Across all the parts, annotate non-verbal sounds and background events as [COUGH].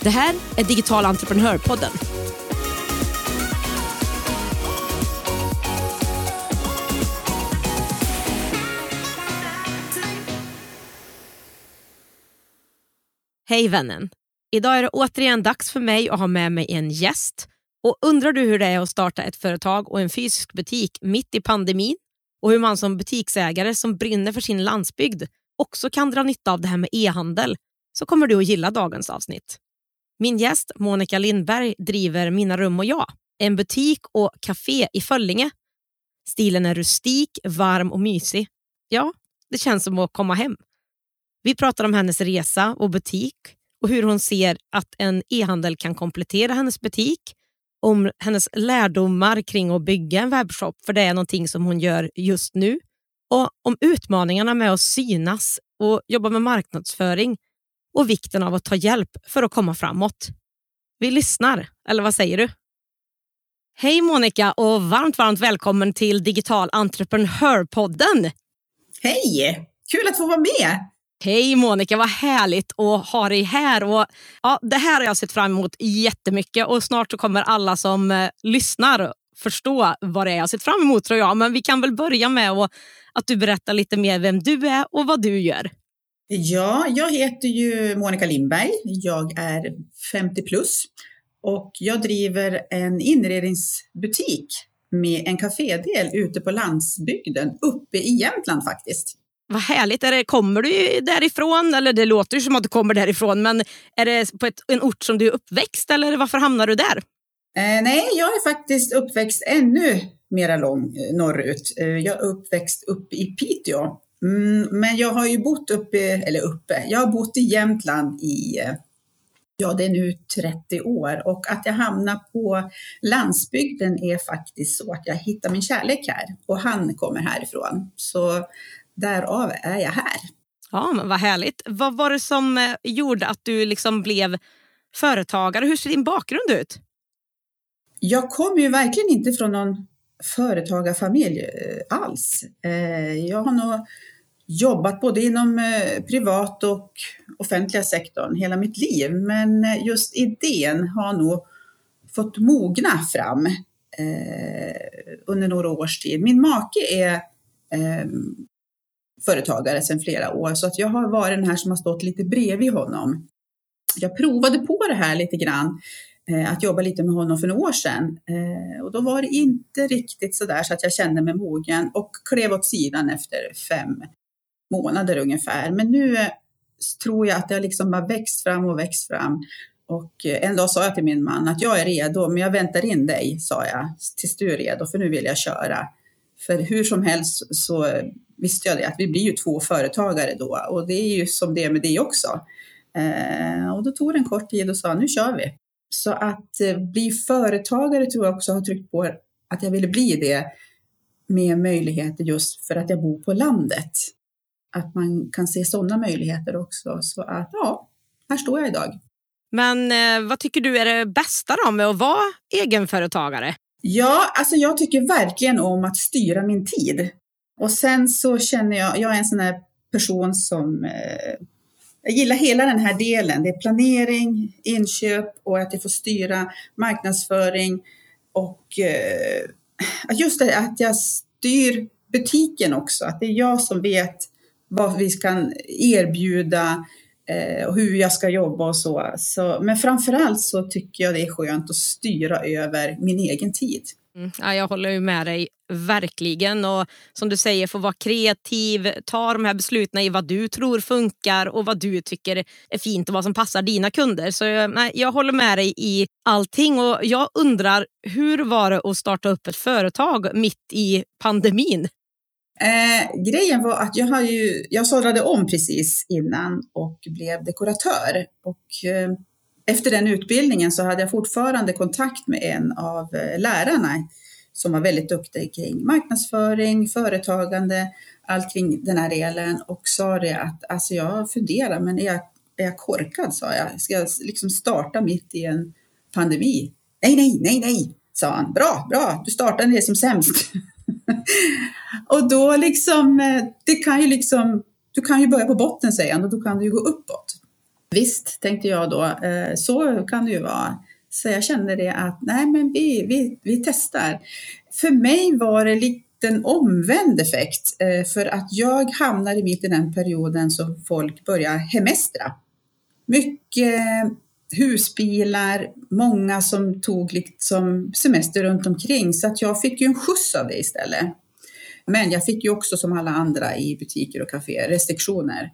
Det här är Digital entreprenörpodden. Hej vännen! Idag är det återigen dags för mig att ha med mig en gäst. Och Undrar du hur det är att starta ett företag och en fysisk butik mitt i pandemin och hur man som butiksägare som brinner för sin landsbygd också kan dra nytta av det här med e-handel så kommer du att gilla dagens avsnitt. Min gäst Monica Lindberg driver Mina rum och jag, en butik och café i Föllinge. Stilen är rustik, varm och mysig. Ja, det känns som att komma hem. Vi pratar om hennes resa och butik och hur hon ser att en e-handel kan komplettera hennes butik, om hennes lärdomar kring att bygga en webbshop, för det är någonting som hon gör just nu, och om utmaningarna med att synas och jobba med marknadsföring och vikten av att ta hjälp för att komma framåt. Vi lyssnar, eller vad säger du? Hej Monica och varmt, varmt välkommen till Digital entreprenörpodden. Hej! Kul att få vara med. Hej Monica, vad härligt att ha dig här. Och, ja, det här har jag sett fram emot jättemycket och snart så kommer alla som eh, lyssnar förstå vad det är jag sett fram emot tror jag. Men vi kan väl börja med att, att du berättar lite mer vem du är och vad du gör. Ja, jag heter ju Monica Lindberg. Jag är 50 plus och jag driver en inredningsbutik med en kafédel ute på landsbygden, uppe i Jämtland faktiskt. Vad härligt. Är det, kommer du därifrån? Eller Det låter ju som att du kommer därifrån, men är det på ett, en ort som du är uppväxt eller varför hamnar du där? Eh, nej, jag är faktiskt uppväxt ännu mera lång eh, norrut. Eh, jag är uppväxt uppe i Piteå Mm, men jag har ju bott uppe, eller uppe, jag har bott i Jämtland i, ja det är nu 30 år och att jag hamnar på landsbygden är faktiskt så att jag hittar min kärlek här och han kommer härifrån. Så därav är jag här. Ja, men vad härligt. Vad var det som eh, gjorde att du liksom blev företagare? Hur ser din bakgrund ut? Jag kommer ju verkligen inte från någon företagarfamilj eh, alls. Eh, jag har nog jobbat både inom eh, privat och offentliga sektorn hela mitt liv. Men just idén har nog fått mogna fram under några års tid. Min make är företagare sedan flera år så att jag har varit den här som har stått lite bredvid honom. Jag provade på det här lite grann, eh, Eh, att jobba lite med honom för några år sedan eh, och då var det inte riktigt så där så att jag kände mig mogen och klev åt sidan efter fem månader ungefär. Men nu eh, tror jag att det har liksom bara växt fram och växt fram. Och en dag sa jag till min man att jag är redo, men jag väntar in dig, sa jag, tills du är redo, för nu vill jag köra. För hur som helst så visste jag det, att vi blir ju två företagare då och det är ju som det är med det också. Och då tog det en kort tid och sa nu kör vi. Så att eh, bli företagare tror jag också har tryckt på att jag ville bli det med möjligheter just för att jag bor på landet att man kan se sådana möjligheter också. Så att ja, här står jag idag. Men eh, vad tycker du är det bästa då med att vara egenföretagare? Ja, alltså jag tycker verkligen om att styra min tid. Och sen så känner jag, jag är en sån här person som eh, jag gillar hela den här delen. Det är planering, inköp och att jag får styra marknadsföring och eh, just det att jag styr butiken också. Att det är jag som vet vad vi kan erbjuda eh, och hur jag ska jobba och så. så. Men framförallt så tycker jag det är skönt att styra över min egen tid. Mm, ja, jag håller ju med dig verkligen. Och som du säger, få vara kreativ, ta de här besluten i vad du tror funkar och vad du tycker är fint och vad som passar dina kunder. Så eh, nej, jag håller med dig i allting. Och Jag undrar, hur var det att starta upp ett företag mitt i pandemin? Eh, grejen var att jag, har ju, jag sållade om precis innan och blev dekoratör. Och, eh, efter den utbildningen så hade jag fortfarande kontakt med en av eh, lärarna som var väldigt duktig kring marknadsföring, företagande, allt kring den här delen och sa det att alltså jag funderar, men är jag, är jag korkad? sa jag. Ska jag liksom starta mitt i en pandemi? Nej, nej, nej, nej, sa han. Bra, bra, du startade det som sämst. [LAUGHS] och då liksom, eh, det kan ju liksom, du kan ju börja på botten säger han och då kan du ju gå uppåt. Visst, tänkte jag då, eh, så kan det ju vara. Så jag kände det att nej, men vi, vi, vi testar. För mig var det lite en omvänd effekt eh, för att jag hamnade mitt i den perioden som folk började hemestra. Mycket husbilar, många som tog liksom semester runt omkring så att jag fick ju en skjuts av det istället. Men jag fick ju också som alla andra i butiker och kaféer restriktioner,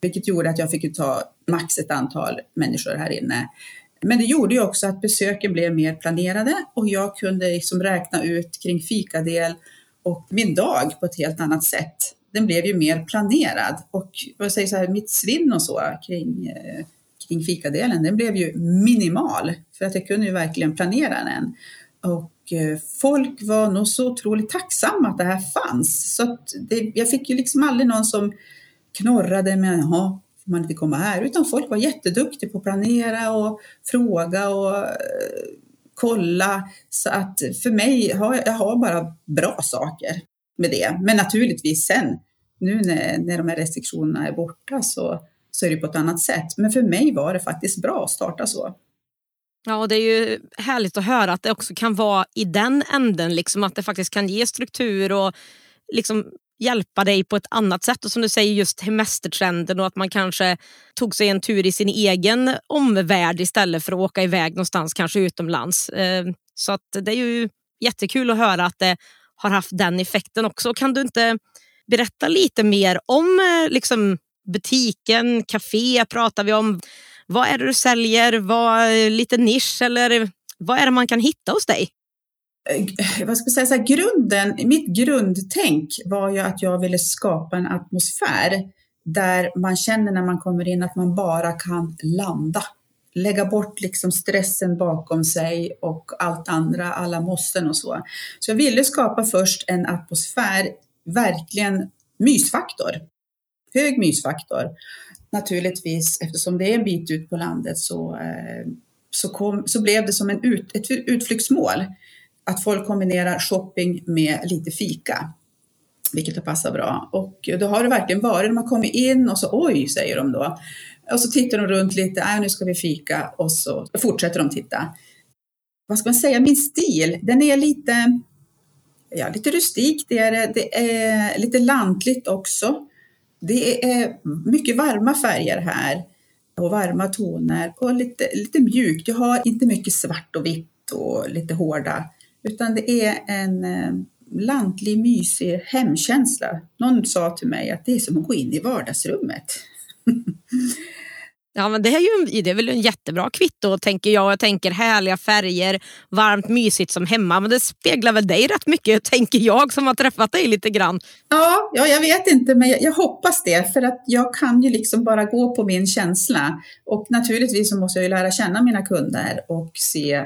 vilket gjorde att jag fick ta max ett antal människor här inne. Men det gjorde ju också att besöken blev mer planerade och jag kunde liksom räkna ut kring fikadel och min dag på ett helt annat sätt. Den blev ju mer planerad och vad säger så här, mitt svinn och så kring, eh, kring fikadelen, den blev ju minimal för att jag kunde ju verkligen planera den. Och eh, folk var nog så otroligt tacksamma att det här fanns. Så att det, jag fick ju liksom aldrig någon som knorrade med jaha, får man inte komma här? Utan folk var jätteduktiga på att planera och fråga och eh, kolla. Så att för mig, har, jag har bara bra saker med det. Men naturligtvis sen, nu när, när de här restriktionerna är borta så, så är det på ett annat sätt. Men för mig var det faktiskt bra att starta så. Ja, och det är ju härligt att höra att det också kan vara i den änden, liksom att det faktiskt kan ge struktur och liksom hjälpa dig på ett annat sätt. Och som du säger, just hemestertrenden och att man kanske tog sig en tur i sin egen omvärld istället för att åka iväg någonstans, kanske utomlands. Eh, så att det är ju jättekul att höra att det har haft den effekten också. Kan du inte berätta lite mer om eh, liksom, butiken, café pratar vi om. Vad är det du säljer? Vad, eh, lite nisch eller vad är det man kan hitta hos dig? Eh, vad ska jag säga, så här, grunden, mitt grundtänk var ju att jag ville skapa en atmosfär där man känner när man kommer in att man bara kan landa. Lägga bort liksom stressen bakom sig och allt andra, alla måsten och så. Så jag ville skapa först en atmosfär, verkligen mysfaktor. Hög mysfaktor. Naturligtvis, eftersom det är en bit ut på landet så, eh, så, kom, så blev det som en ut, ett utflyktsmål att folk kombinerar shopping med lite fika, vilket har passat bra. Och då har det verkligen varit De har kommit in och så oj, säger de då. Och så tittar de runt lite, äh, nu ska vi fika och så fortsätter de titta. Vad ska man säga, min stil, den är lite, ja, lite rustik, det är, det är lite lantligt också. Det är mycket varma färger här och varma toner och lite, lite mjukt. Jag har inte mycket svart och vitt och lite hårda utan det är en eh, lantlig, mysig hemkänsla. Någon sa till mig att det är som att gå in i vardagsrummet. Ja, men det, är ju, det är väl en jättebra kvitto, tänker jag. Jag tänker härliga färger, varmt, mysigt som hemma. Men det speglar väl dig rätt mycket, tänker jag, som har träffat dig lite grann. Ja, ja jag vet inte, men jag, jag, hoppas det. För att jag kan ju liksom bara gå på min känsla. Och naturligtvis så måste jag ju lära känna mina kunder och se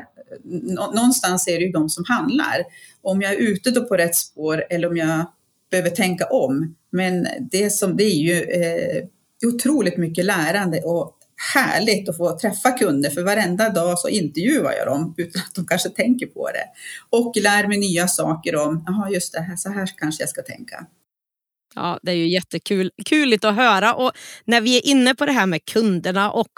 någonstans är det ju de som handlar. Om jag är ute då på rätt spår eller om jag behöver tänka om. Men det, som, det är ju eh, otroligt mycket lärande och härligt att få träffa kunder för varenda dag så intervjuar jag dem utan att de kanske tänker på det. Och lär mig nya saker om, jaha just det, här, så här kanske jag ska tänka. Ja, det är ju jättekul kuligt att höra. Och när vi är inne på det här med kunderna och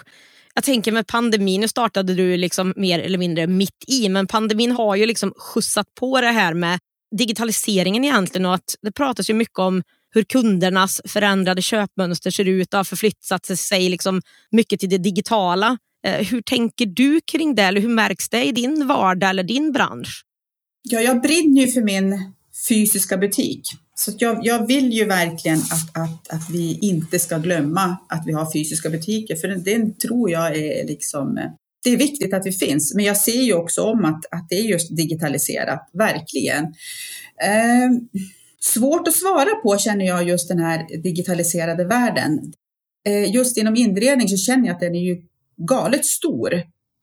jag tänker med pandemin, nu startade du liksom mer eller mindre mitt i, men pandemin har ju liksom skjutsat på det här med digitaliseringen egentligen och att det pratas ju mycket om hur kundernas förändrade köpmönster ser ut och har förflyttat sig liksom mycket till det digitala. Eh, hur tänker du kring det? Eller hur märks det i din vardag eller din bransch? Ja, jag brinner ju för min fysiska butik. Så jag, jag vill ju verkligen att, att, att vi inte ska glömma att vi har fysiska butiker, för den, den tror jag är liksom det är viktigt att vi finns, men jag ser ju också om att, att det är just digitaliserat, verkligen. Eh, svårt att svara på känner jag just den här digitaliserade världen. Eh, just inom inredning så känner jag att den är ju galet stor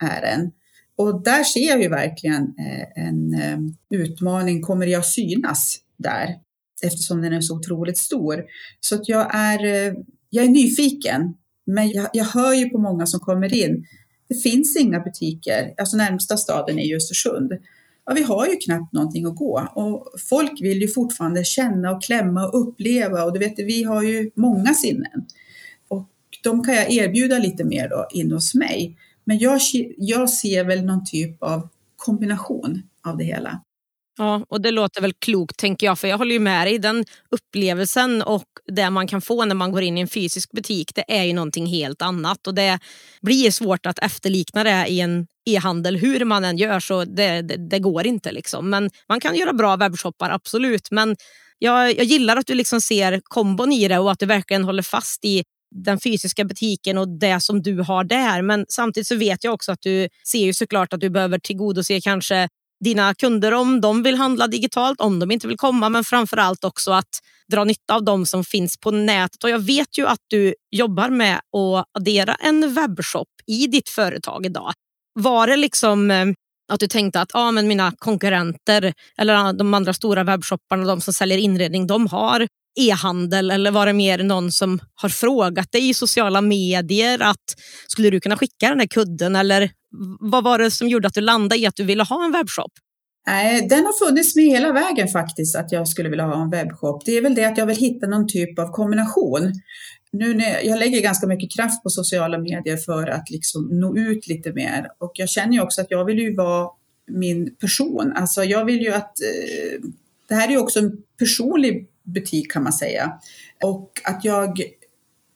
är den. Och där ser jag ju verkligen eh, en eh, utmaning. Kommer jag synas där? Eftersom den är så otroligt stor. Så att jag är, eh, jag är nyfiken. Men jag, jag hör ju på många som kommer in. Det finns inga butiker. Alltså närmsta staden är ju Östersund. Ja, vi har ju knappt någonting att gå och folk vill ju fortfarande känna och klämma och uppleva och du vet, vi har ju många sinnen. Och de kan jag erbjuda lite mer då in hos mig. Men jag, jag ser väl någon typ av kombination av det hela. Ja, och det låter väl klokt tänker jag, för jag håller ju med dig. Den upplevelsen och det man kan få när man går in i en fysisk butik, det är ju någonting helt annat. Och det blir svårt att efterlikna det i en e-handel. Hur man än gör så det, det, det, går inte. Liksom. Men man kan göra bra webbshoppar, absolut. Men jag, jag gillar att du liksom ser kombon i det och att du verkligen håller fast i den fysiska butiken och det som du har där. Men samtidigt så vet jag också att du ser ju såklart att du behöver tillgodose kanske dina kunder om de vill handla digitalt, om de inte vill komma, men framför allt också att dra nytta av de som finns på nätet. Och jag vet ju att du jobbar med att addera en webbshop i ditt företag idag. Var det liksom eh, att du tänkte att ah, men mina konkurrenter eller de andra stora webbshopparna, de som säljer inredning, de har e-handel eller var det mer någon som har frågat dig i sociala medier att skulle du kunna skicka den här kudden eller vad var det som gjorde att du landade i att du ville ha en webbshop? Nej, den har funnits med hela vägen faktiskt, att jag skulle vilja ha en webbshop. Det är väl det att jag vill hitta någon typ av kombination. Nu när jag lägger ganska mycket kraft på sociala medier för att liksom nå ut lite mer och jag känner ju också att jag vill ju vara min person. Alltså jag vill ju att eh, det här är ju också en personlig butik kan man säga. Och att jag,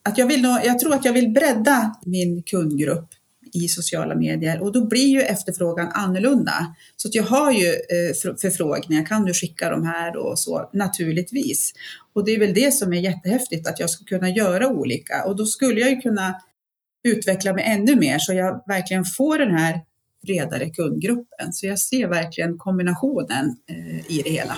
att jag vill, jag tror att jag vill bredda min kundgrupp i sociala medier och då blir ju efterfrågan annorlunda. Så att jag har ju eh, förfrågningar, kan du skicka de här och så naturligtvis. Och det är väl det som är jättehäftigt, att jag ska kunna göra olika och då skulle jag ju kunna utveckla mig ännu mer så jag verkligen får den här bredare kundgruppen. Så jag ser verkligen kombinationen eh, i det hela.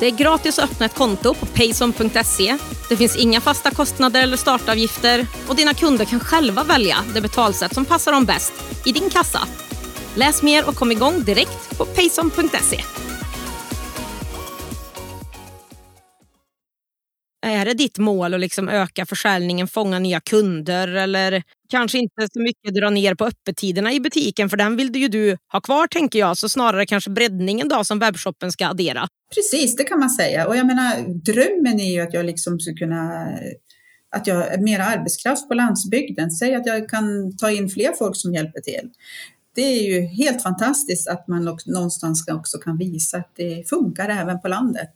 Det är gratis att öppna ett konto på payson.se. Det finns inga fasta kostnader eller startavgifter och dina kunder kan själva välja det betalsätt som passar dem bäst i din kassa. Läs mer och kom igång direkt på payson.se. Är det ditt mål att liksom öka försäljningen, fånga nya kunder eller kanske inte så mycket dra ner på öppettiderna i butiken för den vill ju du ha kvar tänker jag. Så snarare kanske breddningen då som webbshoppen ska addera. Precis, det kan man säga. Och jag menar, drömmen är ju att jag liksom ska kunna att jag är mer arbetskraft på landsbygden. Säg att jag kan ta in fler folk som hjälper till. Det är ju helt fantastiskt att man också, någonstans också kan visa att det funkar även på landet.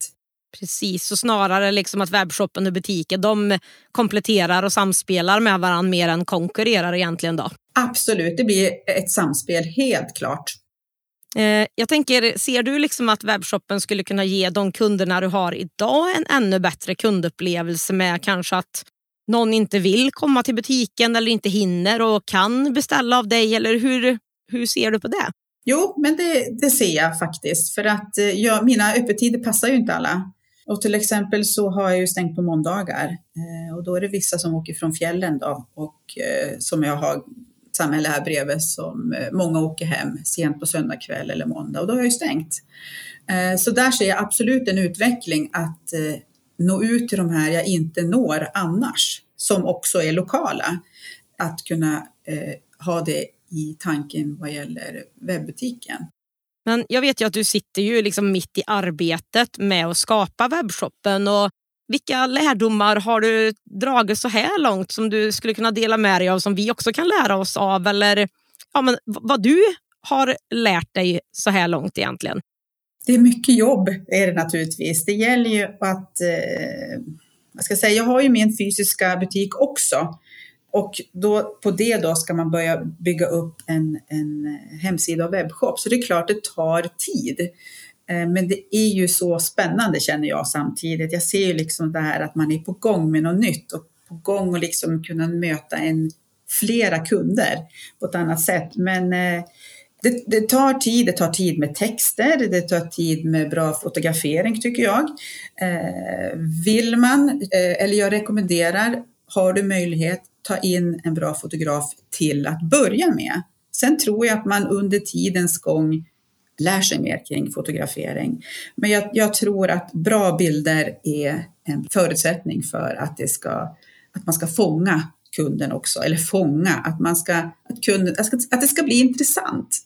Precis, så snarare liksom att webbshoppen och butiken de kompletterar och samspelar med varandra mer än konkurrerar egentligen. då. Absolut, det blir ett samspel, helt klart. Eh, jag tänker, ser du liksom att webbshoppen skulle kunna ge de kunderna du har idag en ännu bättre kundupplevelse med kanske att någon inte vill komma till butiken eller inte hinner och kan beställa av dig? Eller hur, hur ser du på det? Jo, men det, det ser jag faktiskt. För att eh, jag, mina öppettider passar ju inte alla. Och till exempel så har jag ju stängt på måndagar eh, och då är det vissa som åker från fjällen då och eh, som jag har samhälle här bredvid som eh, många åker hem sent på söndag kväll eller måndag och då har jag ju stängt. Eh, så där ser jag absolut en utveckling att eh, nå ut till de här jag inte når annars, som också är lokala. Att kunna eh, ha det i tanken vad gäller webbutiken. Men jag vet ju att du sitter ju liksom mitt i arbetet med att skapa webbshoppen. Och vilka lärdomar har du dragit så här långt som du skulle kunna dela med dig av som vi också kan lära oss av? Eller ja, men vad du har lärt dig så här långt egentligen? Det är mycket jobb är det naturligtvis. Det gäller ju att, eh, jag ska säga, jag har ju min fysiska butik också och då, på det då ska man börja bygga upp en, en hemsida och webbshop. Så det är klart det tar tid. Eh, men det är ju så spännande känner jag samtidigt. Jag ser ju liksom det här att man är på gång med något nytt och på gång och liksom kunna möta en, flera kunder på ett annat sätt. Men eh, det, det, tar tid, det tar tid med texter, det tar tid med bra fotografering tycker jag. Eh, vill man, eller jag rekommenderar, har du möjlighet, ta in en bra fotograf till att börja med. Sen tror jag att man under tidens gång lär sig mer kring fotografering. Men jag, jag, tror att bra bilder är en förutsättning för att, det ska, att man ska fånga kunden också, eller fånga, att, man ska, att, kunden, att det ska bli intressant.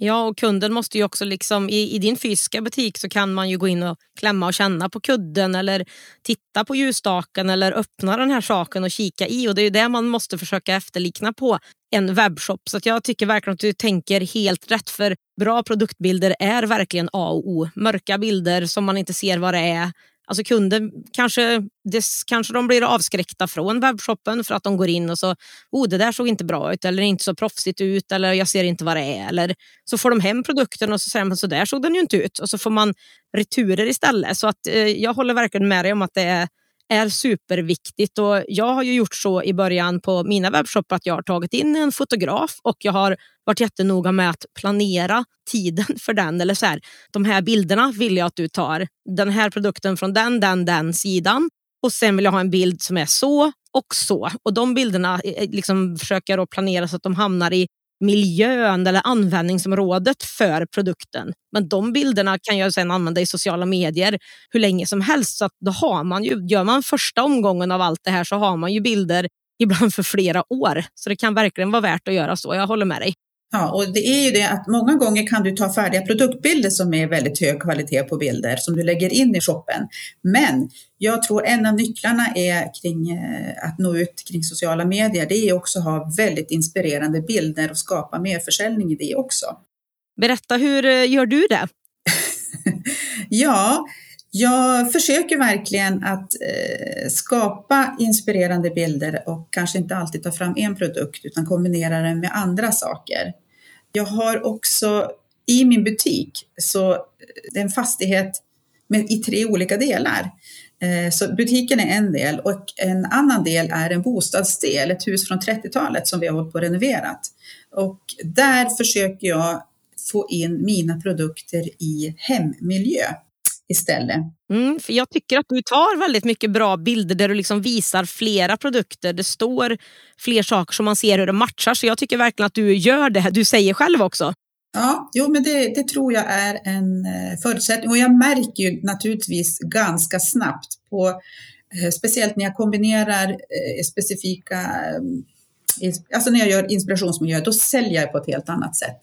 Ja, och kunden måste ju också liksom, i, i din fysiska butik så kan man ju gå in och klämma och känna på kudden eller titta på ljusstaken eller öppna den här saken och kika i och det är det man måste försöka efterlikna på en webbshop. Så jag tycker verkligen att du tänker helt rätt för bra produktbilder är verkligen A och O. Mörka bilder som man inte ser vad det är Alltså kunder, kanske, det, kanske de blir avskräckta från webbshoppen för att de går in och så, oh det där såg inte bra ut eller inte så proffsigt ut eller jag ser inte vad det är. Eller så får de hem produkten och så säger man så där såg den ju inte ut och så får man returer istället. Så att eh, jag håller verkligen med dig om att det är är superviktigt. Och jag har ju gjort så i början på mina webbshoppar att jag har tagit in en fotograf och jag har varit jättenoga med att planera tiden för den. Eller så här, de här bilderna vill jag att du tar. Den här produkten från den, den, den sidan. Och sen vill jag ha en bild som är så och så. Och de bilderna eh, eh, liksom försöker jag planera så att de hamnar i miljön eller användningsområdet för produkten. Men de bilderna kan jag sedan använda i sociala medier hur länge som helst. Så då har man ju, gör man första omgången av allt det här så har man ju bilder ibland för flera år. Så det kan verkligen vara värt att göra så. Jag håller med dig. Ja, och det är ju det att många gånger kan du ta färdiga produktbilder som är väldigt hög kvalitet på bilder som du lägger in i shoppen. Men jag tror en av nycklarna är kring eh, att nå ut kring sociala medier. Det är också att ha väldigt inspirerande bilder och skapa mer försäljning i det också. Berätta, hur eh, gör du det? [LAUGHS] ja, jag försöker verkligen att eh, skapa inspirerande bilder och kanske inte alltid ta fram en produkt utan kombinera den med andra saker. Jag har också i min butik så eh, det är en fastighet med, i tre olika delar. Eh, så butiken är en del och en annan del är en bostadsdel, ett hus från 30-talet som vi har hållit på och renoverat. Och där försöker jag få in mina produkter i hemmiljö istället. Mm, för jag tycker att du tar väldigt mycket bra bilder där du liksom visar flera produkter. Det står fler saker som man ser hur det matchar. Så jag tycker verkligen att du gör det. Du säger själv också. Ja, jo, men det, det tror jag är en eh, förutsättning. Och jag märker ju naturligtvis ganska snabbt på, eh, speciellt när jag kombinerar eh, specifika, alltså när jag gör inspirationsmiljö, då säljer jag på ett helt annat sätt.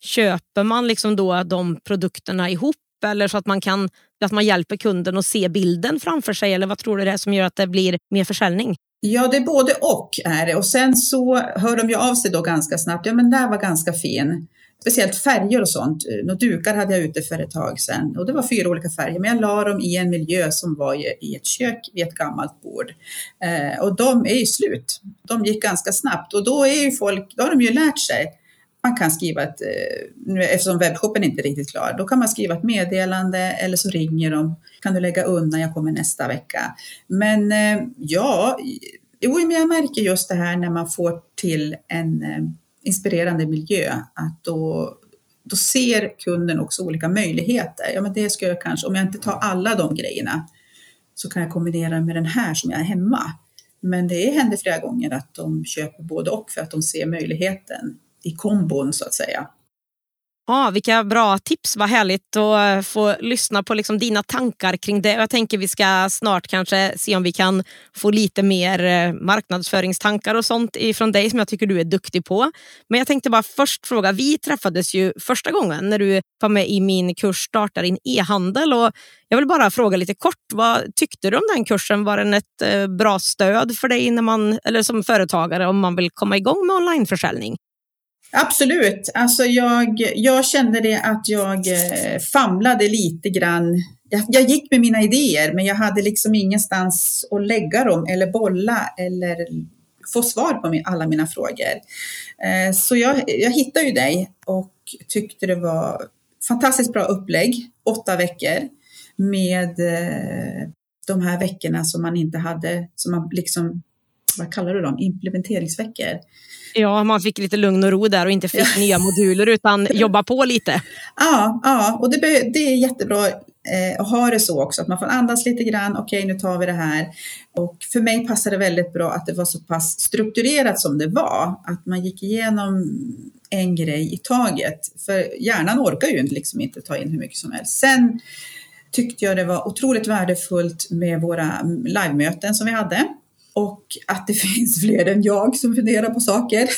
Köper man liksom då de produkterna ihop eller så att man, kan, att man hjälper kunden att se bilden framför sig? Eller vad tror du det är som gör att det blir mer försäljning? Ja, det är både och är det. Och sen så hör de ju av sig då ganska snabbt. Ja, men det var ganska fin. Speciellt färger och sånt. Några dukar hade jag ute för ett tag sedan och det var fyra olika färger, men jag la dem i en miljö som var i ett kök vid ett gammalt bord. Eh, och de är ju slut. De gick ganska snabbt och då är ju folk, då har de ju lärt sig man kan skriva ett, eh, nu eftersom webbshoppen inte är riktigt klar, då kan man skriva ett meddelande eller så ringer de. Kan du lägga undan, jag kommer nästa vecka. Men eh, ja, jo, men jag märker just det här när man får till en eh, inspirerande miljö, att då, då ser kunden också olika möjligheter. Ja, men det ska jag kanske, om jag inte tar alla de grejerna, så kan jag kombinera med den här som jag är hemma. Men det händer flera gånger att de köper både och för att de ser möjligheten i kombon så att säga. Ja, vilka bra tips, vad härligt att få lyssna på liksom dina tankar kring det. Jag tänker vi ska snart kanske se om vi kan få lite mer eh, marknadsföringstankar och sånt ifrån dig som jag tycker du är duktig på. Men jag tänkte bara först fråga, vi träffades ju första gången när du var med i min kurs Starta din e-handel och jag vill bara fråga lite kort, vad tyckte du om den kursen? Var den ett eh, bra stöd för dig när man, eller som företagare om man vill komma igång med onlineförsäljning? Absolut. Alltså jag, jag kände det att jag eh, famlade lite grann. Jag, jag, gick med mina idéer, men jag hade liksom ingenstans att lägga dem eller bolla eller få svar på min, alla mina frågor. Eh, så jag, jag hittade ju dig och tyckte det var fantastiskt bra upplägg, åtta veckor med eh, de här veckorna som man inte hade, som man liksom, vad kallar du dem, implementeringsveckor. Ja, man fick lite lugn och ro där och inte fick nya moduler utan [LAUGHS] jobba på lite. Ja, ja och det, det är jättebra eh, att ha det så också, att man får andas lite grann. Okej, nu tar vi det här. Och för mig passade det väldigt bra att det var så pass strukturerat som det var. Att man gick igenom en grej i taget. För hjärnan orkar ju liksom inte ta in hur mycket som helst. Sen tyckte jag det var otroligt värdefullt med våra livemöten som vi hade. Och att det [LAUGHS] finns fler än jag som funderar på saker.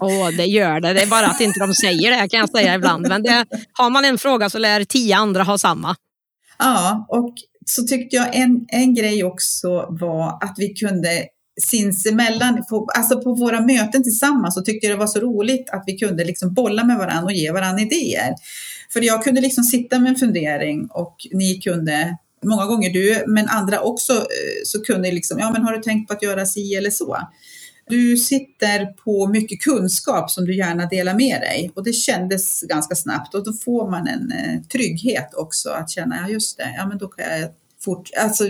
Åh, det gör det. Det är bara att inte de säger det kan jag säga ibland. Men det, har man en fråga så lär tio andra ha samma. Ja, och så tyckte jag en, en grej också var att vi kunde sinsemellan, alltså på våra möten tillsammans så tyckte jag det var så roligt att vi kunde liksom bolla med varandra och ge varandra idéer. För jag kunde liksom sitta med en fundering och ni kunde, många gånger du, men andra också, eh, så kunde liksom, ja men har du tänkt på att göra si eller så? Du sitter på mycket kunskap som du gärna delar med dig och det kändes ganska snabbt och då får man en eh, trygghet också att känna, ja just det, ja men då kan jag fort, alltså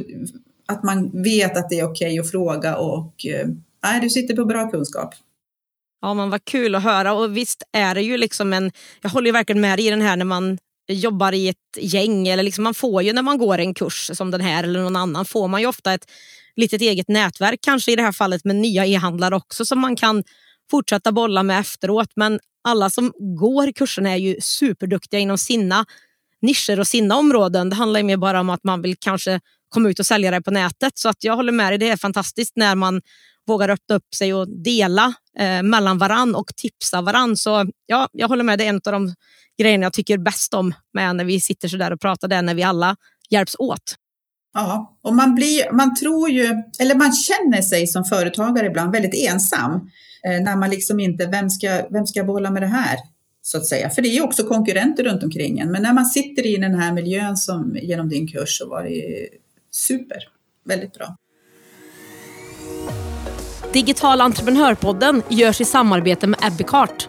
att man vet att det är okej okay att fråga och eh, nej, du sitter på bra kunskap. Ja, men vad kul att höra. Och visst är det ju liksom en... Jag håller ju verkligen med dig i den här när man jobbar i ett gäng. Eller liksom man får ju när man går en kurs som den här eller någon annan får man ju ofta ett litet eget nätverk. Kanske i det här fallet med nya e-handlare också som man kan fortsätta bolla med efteråt. Men alla som går kursen är ju superduktiga inom sina nischer och sina områden. Det handlar ju mer bara om att man vill kanske komma ut och sälja det på nätet. Så att jag håller med dig, det är fantastiskt när man vågar öppna upp sig och dela eh, mellan varann och tipsa varann. Så ja, jag håller med, det är en av de grejerna jag tycker bäst om med när vi sitter så där och pratar, det är när vi alla hjälps åt. Ja, och man, blir, man tror ju, eller man känner sig som företagare ibland väldigt ensam. Eh, när man liksom inte, vem ska, vem ska bolla med det här? Så att säga. För det är ju också konkurrenter runt omkring en. Men när man sitter i den här miljön som genom din kurs så var det super, väldigt bra. Digital entreprenörpodden görs i samarbete med Ebbecart,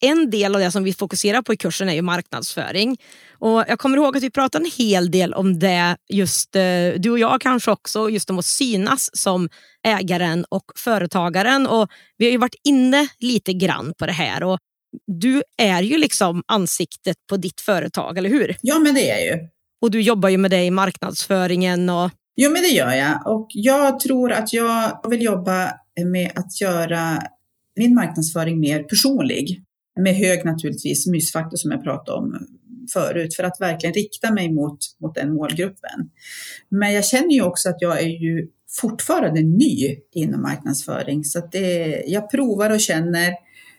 en del av det som vi fokuserar på i kursen är ju marknadsföring. Och jag kommer ihåg att vi pratade en hel del om det, just eh, du och jag kanske också, just om att synas som ägaren och företagaren. Och vi har ju varit inne lite grann på det här. Och du är ju liksom ansiktet på ditt företag, eller hur? Ja, men det är jag ju. Och du jobbar ju med det i marknadsföringen. Och... Jo, men det gör jag. Och jag tror att jag vill jobba med att göra min marknadsföring mer personlig med hög naturligtvis mysfaktor som jag pratade om förut för att verkligen rikta mig mot, mot den målgruppen. Men jag känner ju också att jag är ju fortfarande ny inom marknadsföring så att det, jag provar och känner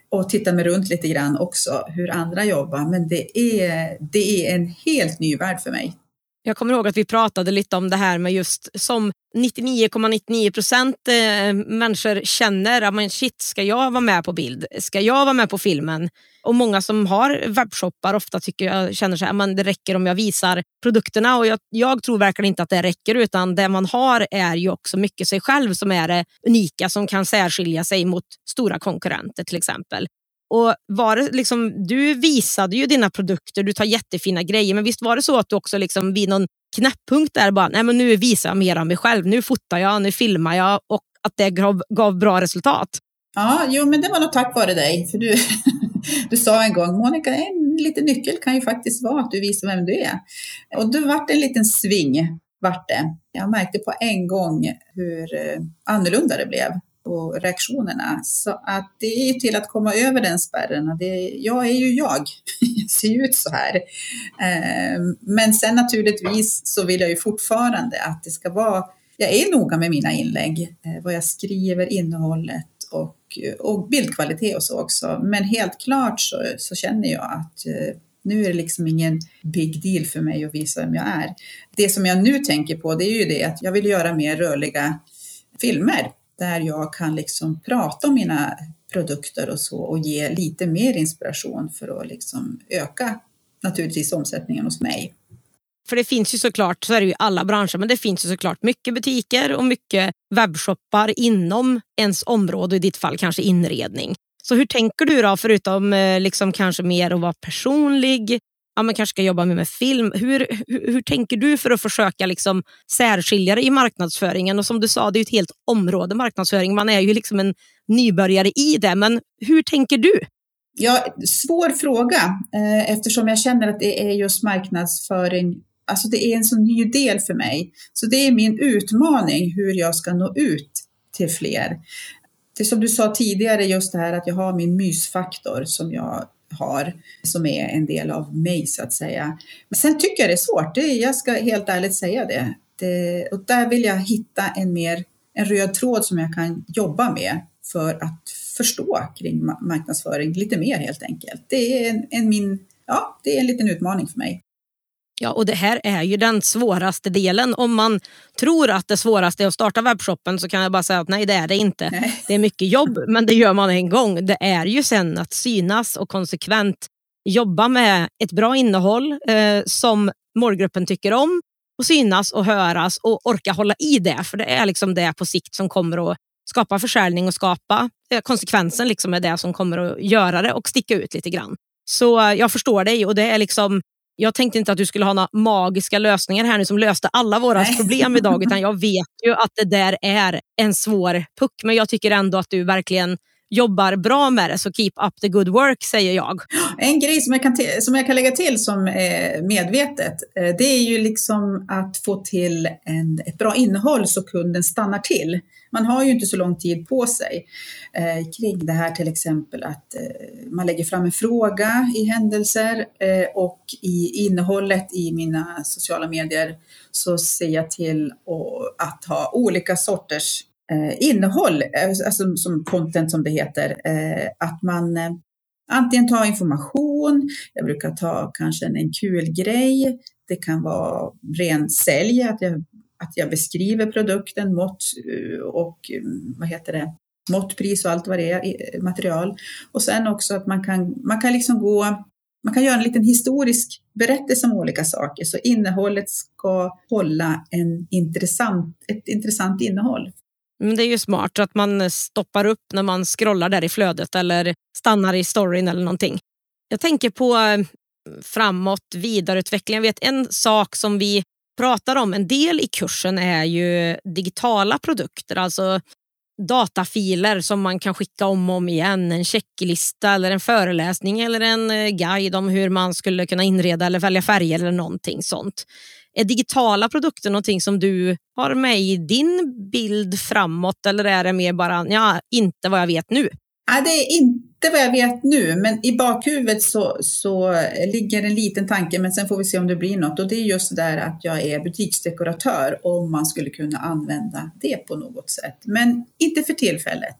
och tittar mig runt lite grann också hur andra jobbar. Men det är, det är en helt ny värld för mig. Jag kommer ihåg att vi pratade lite om det här med just som 99,99 procent ,99 människor känner att shit, ska jag vara med på bild? Ska jag vara med på filmen? Och många som har webbshoppar ofta tycker jag, känner sig att det räcker om jag visar produkterna. Och jag, jag, tror verkligen inte att det räcker utan det man har är ju också mycket sig själv som är det unika som kan särskilja sig mot stora konkurrenter till exempel. Och var det liksom, du visade ju dina produkter, du tar jättefina grejer, men visst var det så att du också liksom vid någon knäpppunkt där bara, nej men nu visar jag mer av mig själv, nu fotar jag, nu filmar jag och att det gav, gav bra resultat? Ja, jo men det var nog tack vare dig, för du, [LAUGHS] du sa en gång, Monica, en liten nyckel kan ju faktiskt vara att du visar vem du är. Och då vart det en liten sving, vart det. Jag märkte på en gång hur eh, annorlunda det blev och reaktionerna. Så att det är till att komma över den spärren. Det, jag är ju jag, [LAUGHS] jag ser ut så här. Ehm, men sen naturligtvis så vill jag ju fortfarande att det ska vara, jag är noga med mina inlägg, eh, vad jag skriver, innehållet och, och bildkvalitet och så också. Men helt klart så, så känner jag att eh, nu är det liksom ingen big deal för mig att visa vem jag är. Det som jag nu tänker på det är ju det att jag vill göra mer rörliga filmer där jag kan liksom prata om mina produkter och så och ge lite mer inspiration för att liksom öka naturligtvis omsättningen hos mig. För det finns ju såklart, så är det ju i alla branscher, men det finns ju såklart mycket butiker och mycket webbshoppar inom ens område, i ditt fall kanske inredning. Så hur tänker du då, förutom eh, liksom kanske mer att vara personlig, ja, man kanske ska jobba mer med film. Hur, hur, hur, tänker du för att försöka liksom särskilja dig i marknadsföringen? Och som du sa, det är ett helt område marknadsföring. Man är ju liksom en nybörjare i det, men hur tänker du? Ja, svår fråga eh, eftersom jag känner att det är just marknadsföring Alltså det är en så ny del för mig. Så det är min utmaning hur jag ska nå ut till fler. Det som du sa tidigare, just det här att jag har min mysfaktor som jag har, som är en del av mig så att säga. Men sen tycker jag det är svårt, det, jag ska helt ärligt säga det. det. Och där vill jag hitta en mer en röd tråd som jag kan jobba med för att förstå kring marknadsföring lite mer helt enkelt. Det är en, en min, ja, det är en liten utmaning för mig. Ja, och det här är ju den svåraste delen. Om man tror att det svåraste är att starta webbshoppen så kan jag bara säga att nej, det är det inte. Nej. Det är mycket jobb, men det gör man en gång. Det är ju sen att synas och konsekvent jobba med ett bra innehåll eh, som målgruppen tycker om och synas och höras och orka hålla i det. För det är liksom det på sikt som kommer att skapa försäljning och skapa eh, konsekvensen liksom är det som kommer att göra det och sticka ut lite grann. Så eh, jag förstår dig och det är liksom jag tänkte inte att du skulle ha några magiska lösningar här nu som löste alla våra Nej. problem idag, utan [LAUGHS] jag vet ju att det där är en svår puck. Men jag tycker ändå att du verkligen jobbar bra med det, så keep up the good work säger jag. En grej som jag kan, som jag kan lägga till som är medvetet, eh, det är ju liksom att få till en, ett bra innehåll så kunden stannar till. Man har ju inte så lång tid på sig eh, kring det här till exempel att eh, man lägger fram en fråga i händelser eh, och i innehållet i mina sociala medier så ser jag till att ha olika sorters Eh, innehåll, eh, alltså som content som det heter, eh, att man eh, antingen tar information, jag brukar ta kanske en, en kul grej, det kan vara ren sälj, att jag, att jag beskriver produkten, mått eh, och mm, vad heter det, måttpris och allt vad det är, material. Och sen också att man kan, man kan liksom gå man kan göra en liten historisk berättelse om olika saker, så innehållet ska hålla en intressant, ett intressant innehåll. Men det är ju smart att man stoppar upp när man scrollar där i flödet eller stannar i storyn eller någonting. Jag tänker på eh, framåt, vidareutveckling. Jag vet en sak som vi pratar om en del i kursen är ju digitala produkter, alltså datafiler som man kan skicka om och om igen. En checklista eller en föreläsning eller en eh, guide om hur man skulle kunna inreda eller välja färger eller någonting sånt. Är digitala produkter någonting som du har med i din bild framåt eller är det mer bara, ja, inte vad jag vet nu? Ja, det är inte vad jag vet nu, men i bakhuvudet så, så ligger en liten tanke, men sen får vi se om det blir något. Och det är just det där att jag är butiksdekoratör, om man skulle kunna använda det på något sätt. Men inte för tillfället.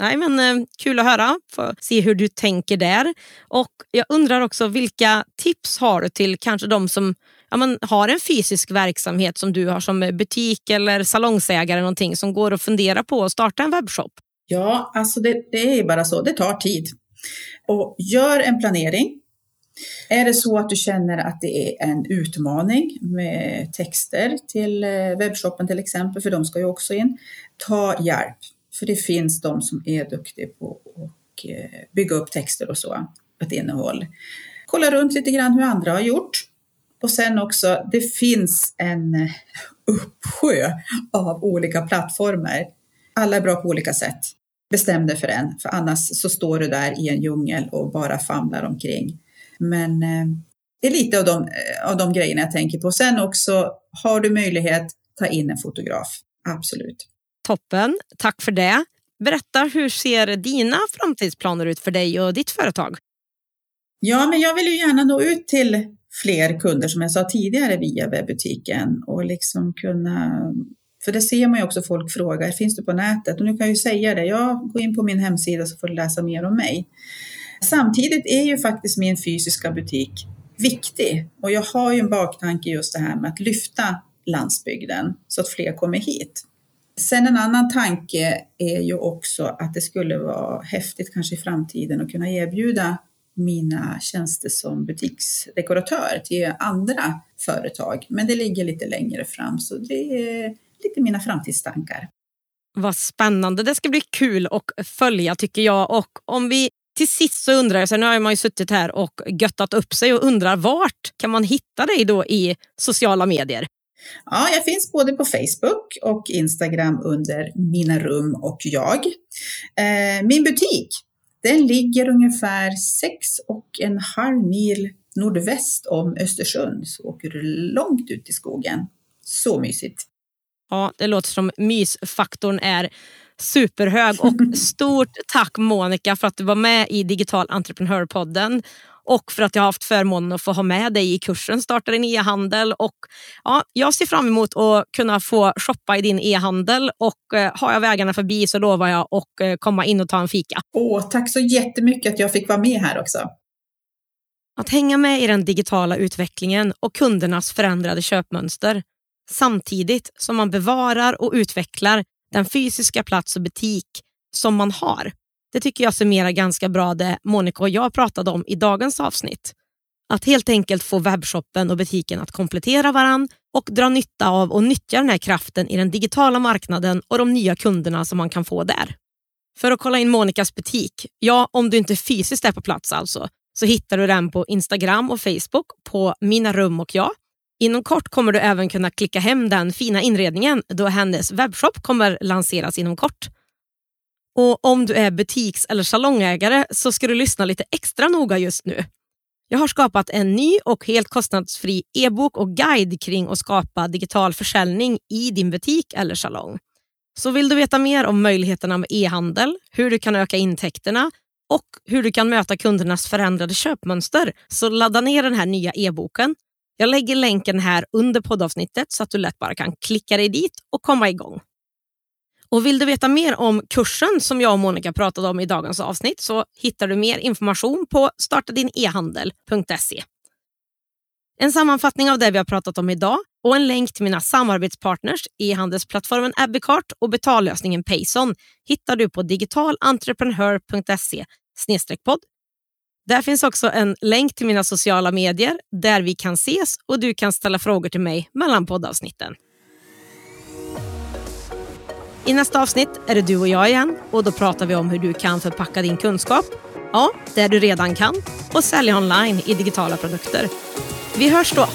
Nej, men eh, Kul att höra, få se hur du tänker där. Och Jag undrar också vilka tips har du till kanske de som ja, man har en fysisk verksamhet som du har som butik eller salongsägare någonting som går att fundera på att starta en webbshop? Ja, alltså det, det är bara så, det tar tid. Och gör en planering. Är det så att du känner att det är en utmaning med texter till eh, webbshoppen till exempel, för de ska ju också in, ta hjälp. För det finns de som är duktiga på att eh, bygga upp texter och så, ett innehåll. Kolla runt lite grann hur andra har gjort. Och sen också, det finns en eh, uppsjö av olika plattformar. Alla är bra på olika sätt. Bestäm dig för en, för annars så står du där i en djungel och bara famlar omkring. Men eh, det är lite av de, eh, av de grejerna jag tänker på. Sen också, har du möjlighet, ta in en fotograf. Absolut. Toppen, tack för det. Berätta, hur ser dina framtidsplaner ut för dig och ditt företag? Ja, men jag vill ju gärna nå ut till fler kunder som jag sa tidigare via webbutiken och liksom kunna För det ser man ju också folk frågar, finns du på nätet? Och nu kan jag ju säga det, ja, gå in på min hemsida så får du läsa mer om mig. Samtidigt är ju faktiskt min fysiska butik viktig och jag har ju en baktanke just det här med att lyfta landsbygden så att fler kommer hit. Sen en annan tanke är ju också att det skulle vara häftigt kanske i framtiden att kunna erbjuda mina tjänster som butiksdekoratör till andra företag. Men det ligger lite längre fram så det är lite mina framtidstankar. Vad spännande. Det ska bli kul att följa tycker jag. Och om vi till sist så undrar jag, så nu har man ju suttit här och göttat upp sig och undrar vart kan man hitta dig då i sociala medier? Ja, jag finns både på Facebook och Instagram under Mina rum och jag. Eh, min butik, den ligger ungefär sex och en halv mil nordväst om Östersund. Så åker du långt ut i skogen. Så mysigt. Ja, det låter som mysfaktorn är superhög. Och [LAUGHS] stort tack Monica för att du var med i Digital Entreprenörpodden och för att jag har haft förmånen att få ha med dig i kursen Starta din e-handel. Och, ja, jag ser fram emot att kunna få shoppa i din e-handel och eh, har jag vägarna förbi så lovar jag att eh, komma in och ta en fika. Åh, tack så jättemycket att jag fick vara med här också. Att hänga med i den digitala utvecklingen och kundernas förändrade köpmönster samtidigt som man bevarar och utvecklar den fysiska plats och butik som man har. Det tycker jag summerar ganska bra det Monica och jag pratade om i dagens avsnitt. Att helt enkelt få webbshoppen och butiken att komplettera varann och dra nytta av och nyttja den här kraften i den digitala marknaden och de nya kunderna som man kan få där. För att kolla in Monicas butik, ja om du inte fysiskt är på plats alltså, så hittar du den på Instagram och Facebook på Mina rum och jag. Inom kort kommer du även kunna klicka hem den fina inredningen då hennes webbshop kommer lanseras inom kort. Och Om du är butiks eller salongägare så ska du lyssna lite extra noga just nu. Jag har skapat en ny och helt kostnadsfri e-bok och guide kring att skapa digital försäljning i din butik eller salong. Så vill du veta mer om möjligheterna med e-handel, hur du kan öka intäkterna och hur du kan möta kundernas förändrade köpmönster så ladda ner den här nya e-boken. Jag lägger länken här under poddavsnittet så att du lätt bara kan klicka dig dit och komma igång. Och Vill du veta mer om kursen som jag och Monica pratade om i dagens avsnitt så hittar du mer information på startadinehandel.se. En sammanfattning av det vi har pratat om idag och en länk till mina samarbetspartners e-handelsplattformen Abbeycart och betallösningen Payson hittar du på digitalentreprenör.se podd. Där finns också en länk till mina sociala medier där vi kan ses och du kan ställa frågor till mig mellan poddavsnitten. I nästa avsnitt är det du och jag igen och då pratar vi om hur du kan förpacka din kunskap, ja, det du redan kan, och sälja online i digitala produkter. Vi hörs då!